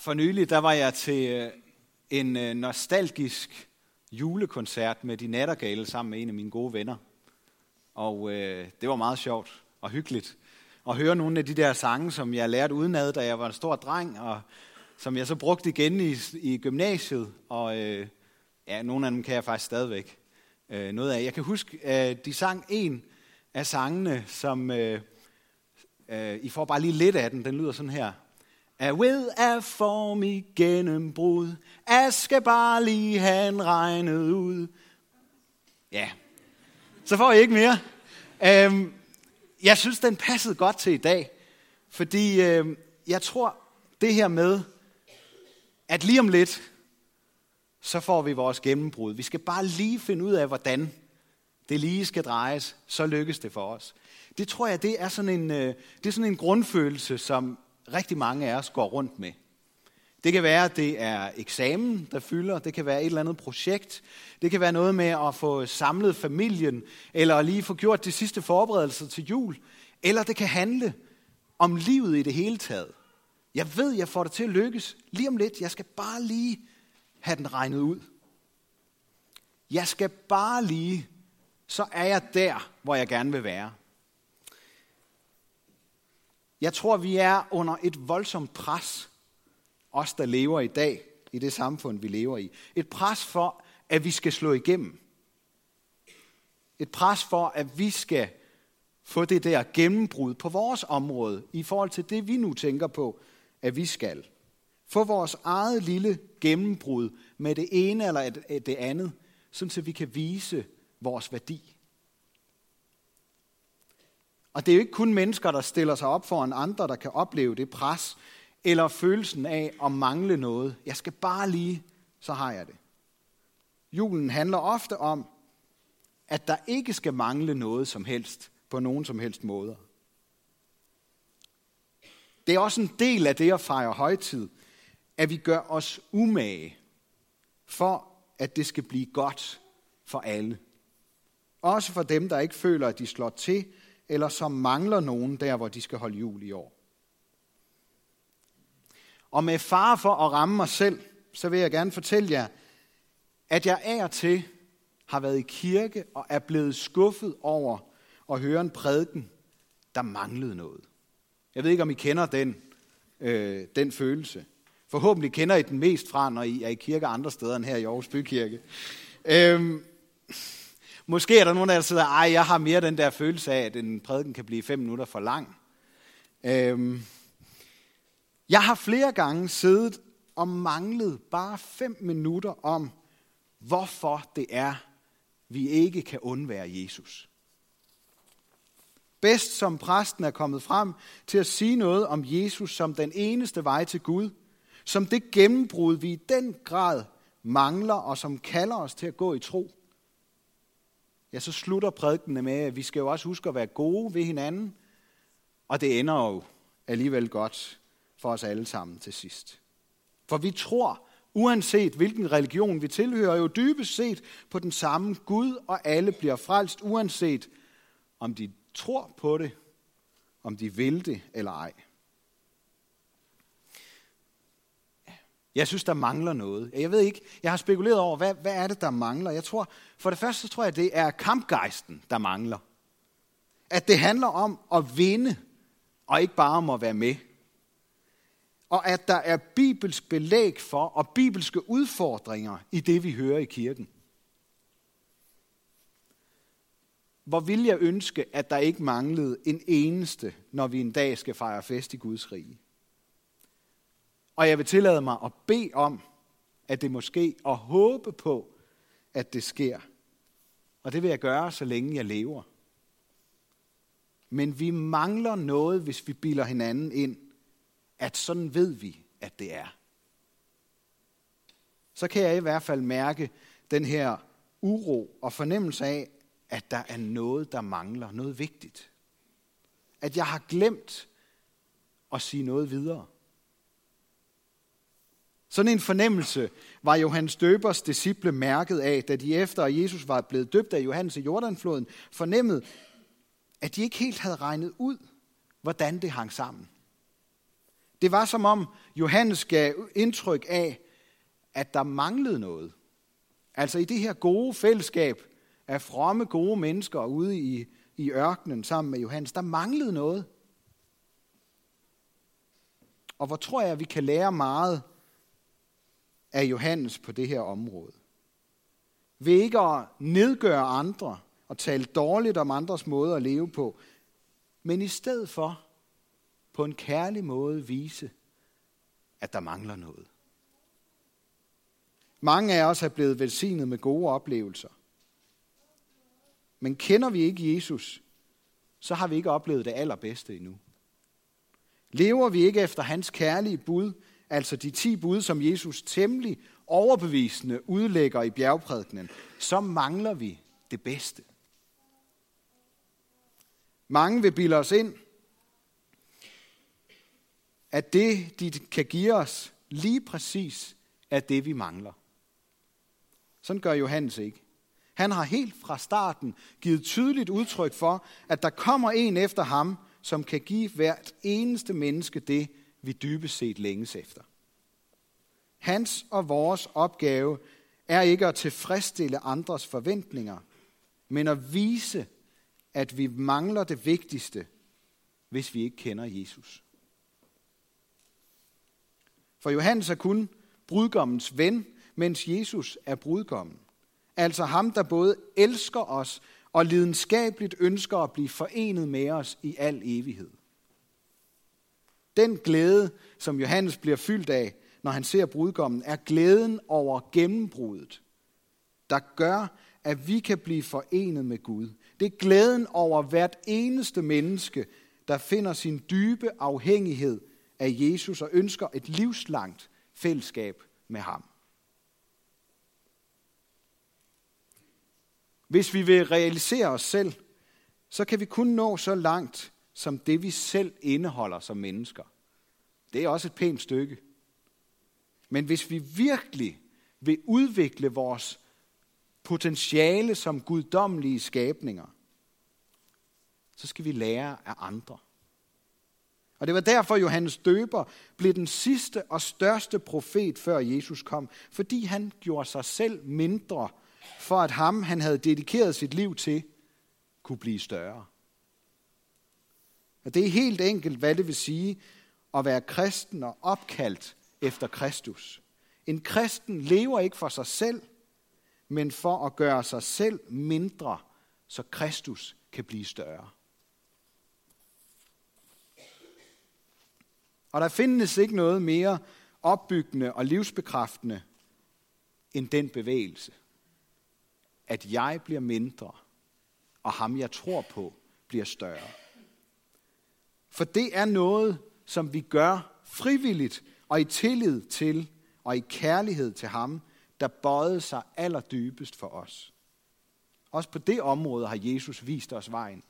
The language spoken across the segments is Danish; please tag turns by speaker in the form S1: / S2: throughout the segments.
S1: For nylig, der var jeg til øh, en øh, nostalgisk julekoncert med de nattergale sammen med en af mine gode venner. Og øh, det var meget sjovt og hyggeligt at høre nogle af de der sange, som jeg lærte udenad, da jeg var en stor dreng, og som jeg så brugte igen i, i gymnasiet. Og øh, ja, nogle af dem kan jeg faktisk stadigvæk øh, noget af. Jeg kan huske, at øh, de sang en af sangene, som øh, øh, I får bare lige lidt af den. Den lyder sådan her. Er ved at form i gennembrud, jeg skal bare lige have en regnet ud. Ja, så får I ikke mere. Øhm, jeg synes, den passede godt til i dag, fordi øhm, jeg tror, det her med, at lige om lidt, så får vi vores gennembrud. Vi skal bare lige finde ud af, hvordan det lige skal drejes, så lykkes det for os. Det tror jeg, det er sådan en, øh, det er sådan en grundfølelse, som rigtig mange af os går rundt med. Det kan være, at det er eksamen, der fylder. Det kan være et eller andet projekt. Det kan være noget med at få samlet familien, eller lige få gjort de sidste forberedelser til jul. Eller det kan handle om livet i det hele taget. Jeg ved, jeg får det til at lykkes lige om lidt. Jeg skal bare lige have den regnet ud. Jeg skal bare lige, så er jeg der, hvor jeg gerne vil være. Jeg tror, vi er under et voldsomt pres, os der lever i dag, i det samfund, vi lever i. Et pres for, at vi skal slå igennem. Et pres for, at vi skal få det der gennembrud på vores område, i forhold til det, vi nu tænker på, at vi skal. Få vores eget lille gennembrud med det ene eller det andet, så vi kan vise vores værdi. Og det er jo ikke kun mennesker, der stiller sig op for en andre, der kan opleve det pres, eller følelsen af at mangle noget. Jeg skal bare lige, så har jeg det. Julen handler ofte om, at der ikke skal mangle noget som helst på nogen som helst måder. Det er også en del af det at fejre højtid, at vi gør os umage for, at det skal blive godt for alle. Også for dem, der ikke føler, at de slår til, eller som mangler nogen der, hvor de skal holde jul i år. Og med far for at ramme mig selv, så vil jeg gerne fortælle jer, at jeg er til har været i kirke og er blevet skuffet over at høre en prædiken, der manglede noget. Jeg ved ikke, om I kender den, øh, den følelse. Forhåbentlig kender I den mest fra, når I er i kirke andre steder end her i Aarhus Bykirke. Øhm, måske er der nogen af jer, der sidder, ej, jeg har mere den der følelse af, at en prædiken kan blive fem minutter for lang. Øhm, jeg har flere gange siddet og manglet bare fem minutter om, hvorfor det er, vi ikke kan undvære Jesus. Bedst som præsten er kommet frem til at sige noget om Jesus som den eneste vej til Gud, som det gennembrud, vi i den grad mangler, og som kalder os til at gå i tro. Ja, så slutter prædikene med, at vi skal jo også huske at være gode ved hinanden, og det ender jo alligevel godt for os alle sammen til sidst. For vi tror, uanset hvilken religion vi tilhører, jo dybest set på den samme Gud, og alle bliver frelst, uanset om de tror på det, om de vil det eller ej. Jeg synes, der mangler noget. Jeg ved ikke, jeg har spekuleret over, hvad, hvad er det, der mangler? Jeg tror, for det første tror jeg, det er kampgejsten, der mangler. At det handler om at vinde, og ikke bare om at være med. Og at der er bibelsk belæg for, og bibelske udfordringer i det, vi hører i kirken. Hvor vil jeg ønske, at der ikke manglede en eneste, når vi en dag skal fejre fest i Guds rige. Og jeg vil tillade mig at bede om, at det måske, og håbe på, at det sker. Og det vil jeg gøre, så længe jeg lever. Men vi mangler noget, hvis vi bilder hinanden ind, at sådan ved vi, at det er. Så kan jeg i hvert fald mærke den her uro og fornemmelse af, at der er noget, der mangler, noget vigtigt. At jeg har glemt at sige noget videre. Sådan en fornemmelse var Johannes Døbers disciple mærket af, da de efter at Jesus var blevet døbt af Johannes i Jordanfloden, fornemmede, at de ikke helt havde regnet ud, hvordan det hang sammen. Det var som om Johannes gav indtryk af, at der manglede noget. Altså i det her gode fællesskab af fromme, gode mennesker ude i, i ørkenen sammen med Johannes, der manglede noget. Og hvor tror jeg, at vi kan lære meget af Johannes på det her område. Ved ikke at nedgøre andre og tale dårligt om andres måde at leve på, men i stedet for på en kærlig måde vise, at der mangler noget. Mange af os er blevet velsignet med gode oplevelser. Men kender vi ikke Jesus, så har vi ikke oplevet det allerbedste endnu. Lever vi ikke efter hans kærlige bud, altså de ti bud, som Jesus temmelig overbevisende udlægger i bjergprædikenen, så mangler vi det bedste. Mange vil bilde os ind, at det, de kan give os, lige præcis er det, vi mangler. Sådan gør Johannes ikke. Han har helt fra starten givet tydeligt udtryk for, at der kommer en efter ham, som kan give hvert eneste menneske det, vi dybest set længes efter. Hans og vores opgave er ikke at tilfredsstille andres forventninger, men at vise, at vi mangler det vigtigste, hvis vi ikke kender Jesus. For Johannes er kun brudgommens ven, mens Jesus er brudgommen. Altså ham, der både elsker os og lidenskabeligt ønsker at blive forenet med os i al evighed. Den glæde, som Johannes bliver fyldt af, når han ser brudgommen, er glæden over gennembruddet, der gør, at vi kan blive forenet med Gud. Det er glæden over hvert eneste menneske, der finder sin dybe afhængighed af Jesus og ønsker et livslangt fællesskab med ham. Hvis vi vil realisere os selv, så kan vi kun nå så langt, som det vi selv indeholder som mennesker. Det er også et pænt stykke. Men hvis vi virkelig vil udvikle vores potentiale som guddommelige skabninger, så skal vi lære af andre. Og det var derfor, Johannes Døber blev den sidste og største profet, før Jesus kom, fordi han gjorde sig selv mindre, for at ham, han havde dedikeret sit liv til, kunne blive større. Og det er helt enkelt, hvad det vil sige at være kristen og opkaldt efter Kristus. En kristen lever ikke for sig selv, men for at gøre sig selv mindre, så Kristus kan blive større. Og der findes ikke noget mere opbyggende og livsbekræftende end den bevægelse. At jeg bliver mindre, og ham jeg tror på bliver større. For det er noget, som vi gør frivilligt og i tillid til og i kærlighed til ham, der bøjede sig allerdybest for os. Også på det område har Jesus vist os vejen.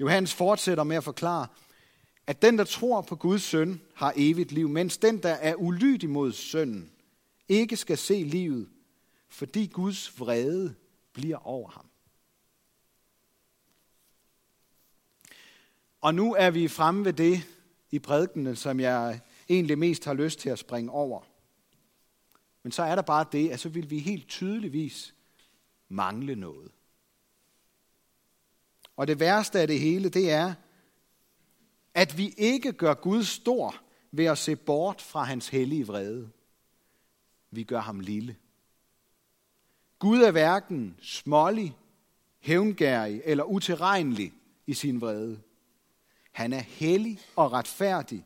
S1: Johannes fortsætter med at forklare, at den, der tror på Guds søn, har evigt liv, mens den, der er ulydig mod sønnen, ikke skal se livet, fordi Guds vrede bliver over ham. Og nu er vi fremme ved det i prædikenen, som jeg egentlig mest har lyst til at springe over. Men så er der bare det, at så vil vi helt tydeligvis mangle noget. Og det værste af det hele, det er, at vi ikke gør Gud stor ved at se bort fra hans hellige vrede. Vi gør ham lille. Gud er hverken smålig, hævngærig eller utilregnelig i sin vrede. Han er hellig og retfærdig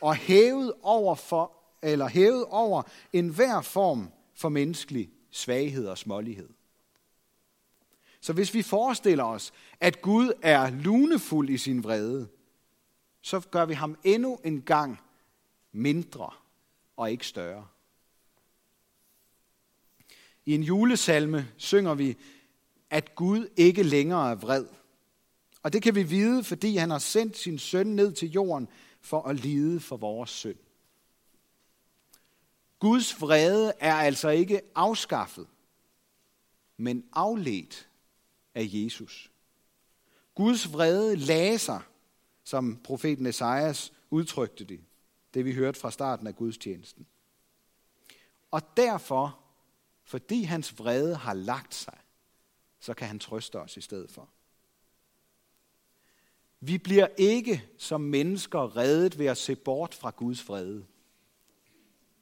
S1: og hævet over, for, eller hævet over enhver form for menneskelig svaghed og smålighed. Så hvis vi forestiller os, at Gud er lunefuld i sin vrede, så gør vi ham endnu en gang mindre og ikke større. I en julesalme synger vi, at Gud ikke længere er vred. Og det kan vi vide, fordi han har sendt sin søn ned til jorden for at lide for vores synd. Guds vrede er altså ikke afskaffet, men afledt af Jesus. Guds vrede lagde sig, som profeten Esajas udtrykte det, det vi hørte fra starten af gudstjenesten. Og derfor, fordi hans vrede har lagt sig, så kan han trøste os i stedet for. Vi bliver ikke som mennesker reddet ved at se bort fra Guds vrede.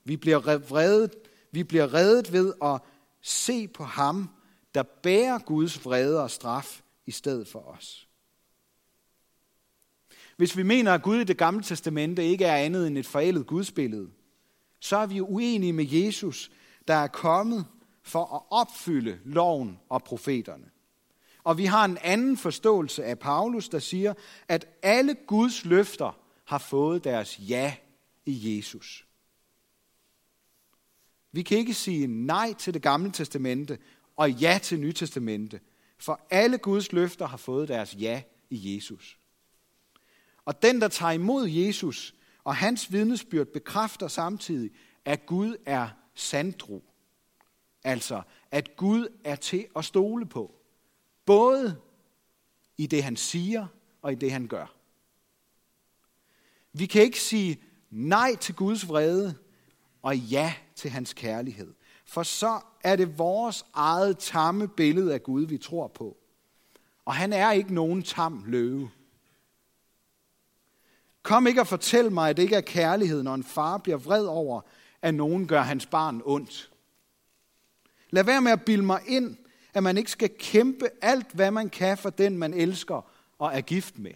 S1: Vi bliver reddet, vi bliver reddet ved at se på ham, der bærer Guds vrede og straf i stedet for os. Hvis vi mener, at Gud i det gamle testamente ikke er andet end et forældet gudsbillede, så er vi uenige med Jesus, der er kommet for at opfylde loven og profeterne. Og vi har en anden forståelse af Paulus, der siger, at alle Guds løfter har fået deres ja i Jesus. Vi kan ikke sige nej til det gamle testamente og ja til Nye testamente, for alle Guds løfter har fået deres ja i Jesus. Og den, der tager imod Jesus og hans vidnesbyrd, bekræfter samtidig, at Gud er sandtro. Altså, at Gud er til at stole på. Både i det, han siger, og i det, han gør. Vi kan ikke sige nej til Guds vrede og ja til hans kærlighed. For så er det vores eget tamme billede af Gud, vi tror på. Og han er ikke nogen tam løve. Kom ikke og fortæl mig, at det ikke er kærlighed, når en far bliver vred over, at nogen gør hans barn ondt. Lad være med at bilde mig ind, at man ikke skal kæmpe alt, hvad man kan for den, man elsker og er gift med.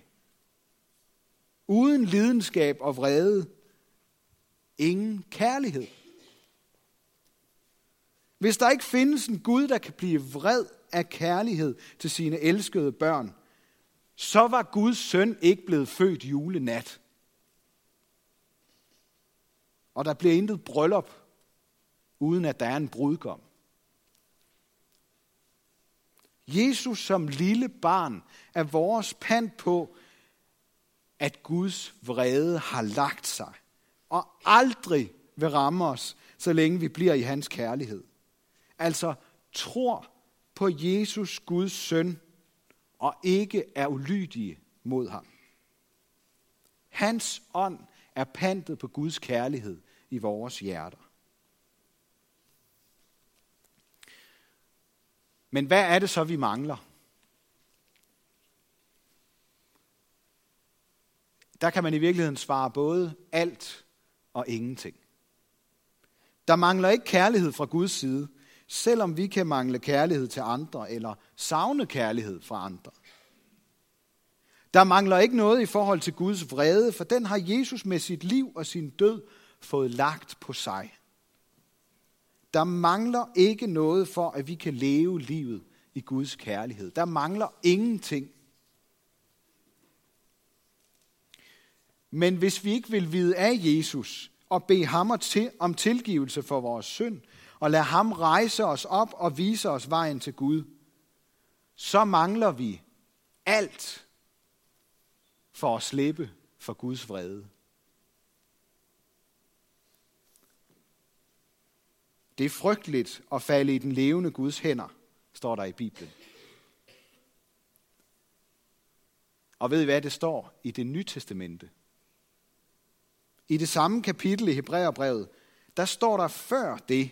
S1: Uden lidenskab og vrede, ingen kærlighed. Hvis der ikke findes en Gud, der kan blive vred af kærlighed til sine elskede børn, så var Guds søn ikke blevet født julenat. Og der bliver intet bryllup, uden at der er en brudgom. Jesus som lille barn er vores pant på, at Guds vrede har lagt sig og aldrig vil ramme os, så længe vi bliver i hans kærlighed. Altså tror på Jesus, Guds søn, og ikke er ulydige mod ham. Hans ånd er pantet på Guds kærlighed i vores hjerter. Men hvad er det så, vi mangler? Der kan man i virkeligheden svare både alt og ingenting. Der mangler ikke kærlighed fra Guds side, selvom vi kan mangle kærlighed til andre eller savne kærlighed fra andre. Der mangler ikke noget i forhold til Guds vrede, for den har Jesus med sit liv og sin død fået lagt på sig. Der mangler ikke noget for, at vi kan leve livet i Guds kærlighed. Der mangler ingenting. Men hvis vi ikke vil vide af Jesus og bede ham om tilgivelse for vores synd, og lade ham rejse os op og vise os vejen til Gud, så mangler vi alt for at slippe for Guds vrede. Det er frygteligt at falde i den levende Guds hænder, står der i Bibelen. Og ved I hvad det står i det nye testamente? I det samme kapitel i Hebræerbrevet, der står der før det,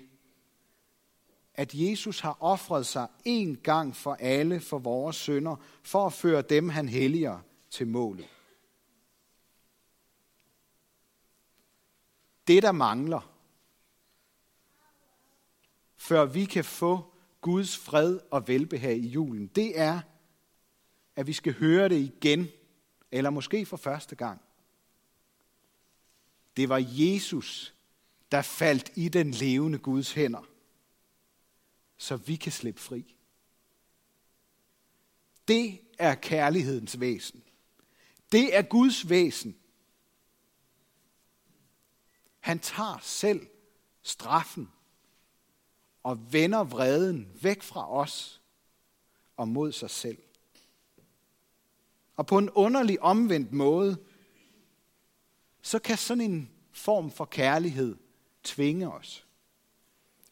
S1: at Jesus har offret sig en gang for alle for vores sønder, for at føre dem, han helliger, til målet. Det, der mangler, før vi kan få Guds fred og velbehag i julen, det er, at vi skal høre det igen, eller måske for første gang. Det var Jesus, der faldt i den levende Guds hænder, så vi kan slippe fri. Det er kærlighedens væsen. Det er Guds væsen. Han tager selv straffen og vender vreden væk fra os og mod sig selv. Og på en underlig omvendt måde, så kan sådan en form for kærlighed tvinge os.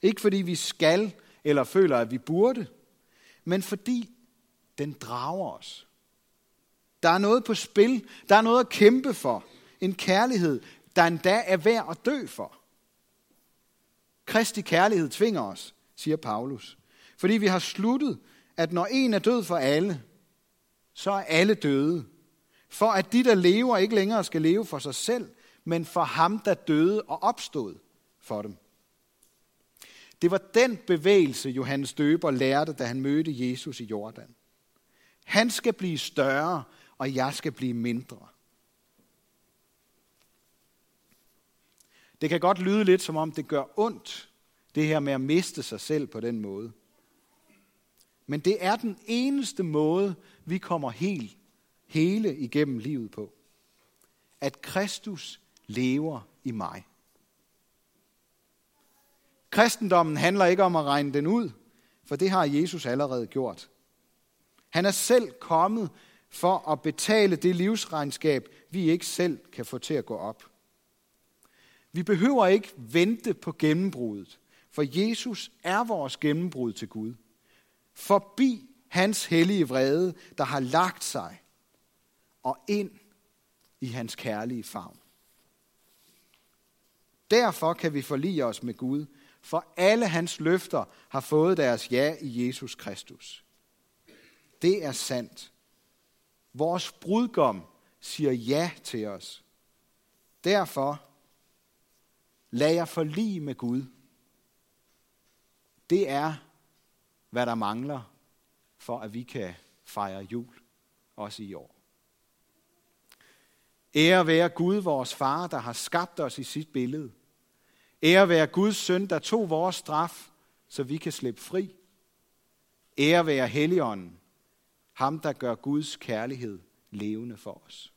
S1: Ikke fordi vi skal eller føler, at vi burde, men fordi den drager os. Der er noget på spil, der er noget at kæmpe for. En kærlighed, der endda er værd at dø for. Kristi kærlighed tvinger os, siger Paulus. Fordi vi har sluttet, at når en er død for alle, så er alle døde. For at de, der lever, ikke længere skal leve for sig selv, men for ham, der døde og opstod for dem. Det var den bevægelse, Johannes Døber lærte, da han mødte Jesus i Jordan. Han skal blive større, og jeg skal blive mindre. Det kan godt lyde lidt som om det gør ondt, det her med at miste sig selv på den måde. Men det er den eneste måde, vi kommer helt, hele igennem livet på. At Kristus lever i mig. Kristendommen handler ikke om at regne den ud, for det har Jesus allerede gjort. Han er selv kommet for at betale det livsregnskab, vi ikke selv kan få til at gå op. Vi behøver ikke vente på gennembruddet, for Jesus er vores gennembrud til Gud. Forbi hans hellige vrede, der har lagt sig, og ind i hans kærlige favn. Derfor kan vi forlige os med Gud, for alle hans løfter har fået deres ja i Jesus Kristus. Det er sandt. Vores brudgom siger ja til os. Derfor lad jer forlige med Gud. Det er, hvad der mangler, for at vi kan fejre jul, også i år. Ære være Gud, vores far, der har skabt os i sit billede. Ære være Guds søn, der tog vores straf, så vi kan slippe fri. Ære være Helligånden, ham der gør Guds kærlighed levende for os.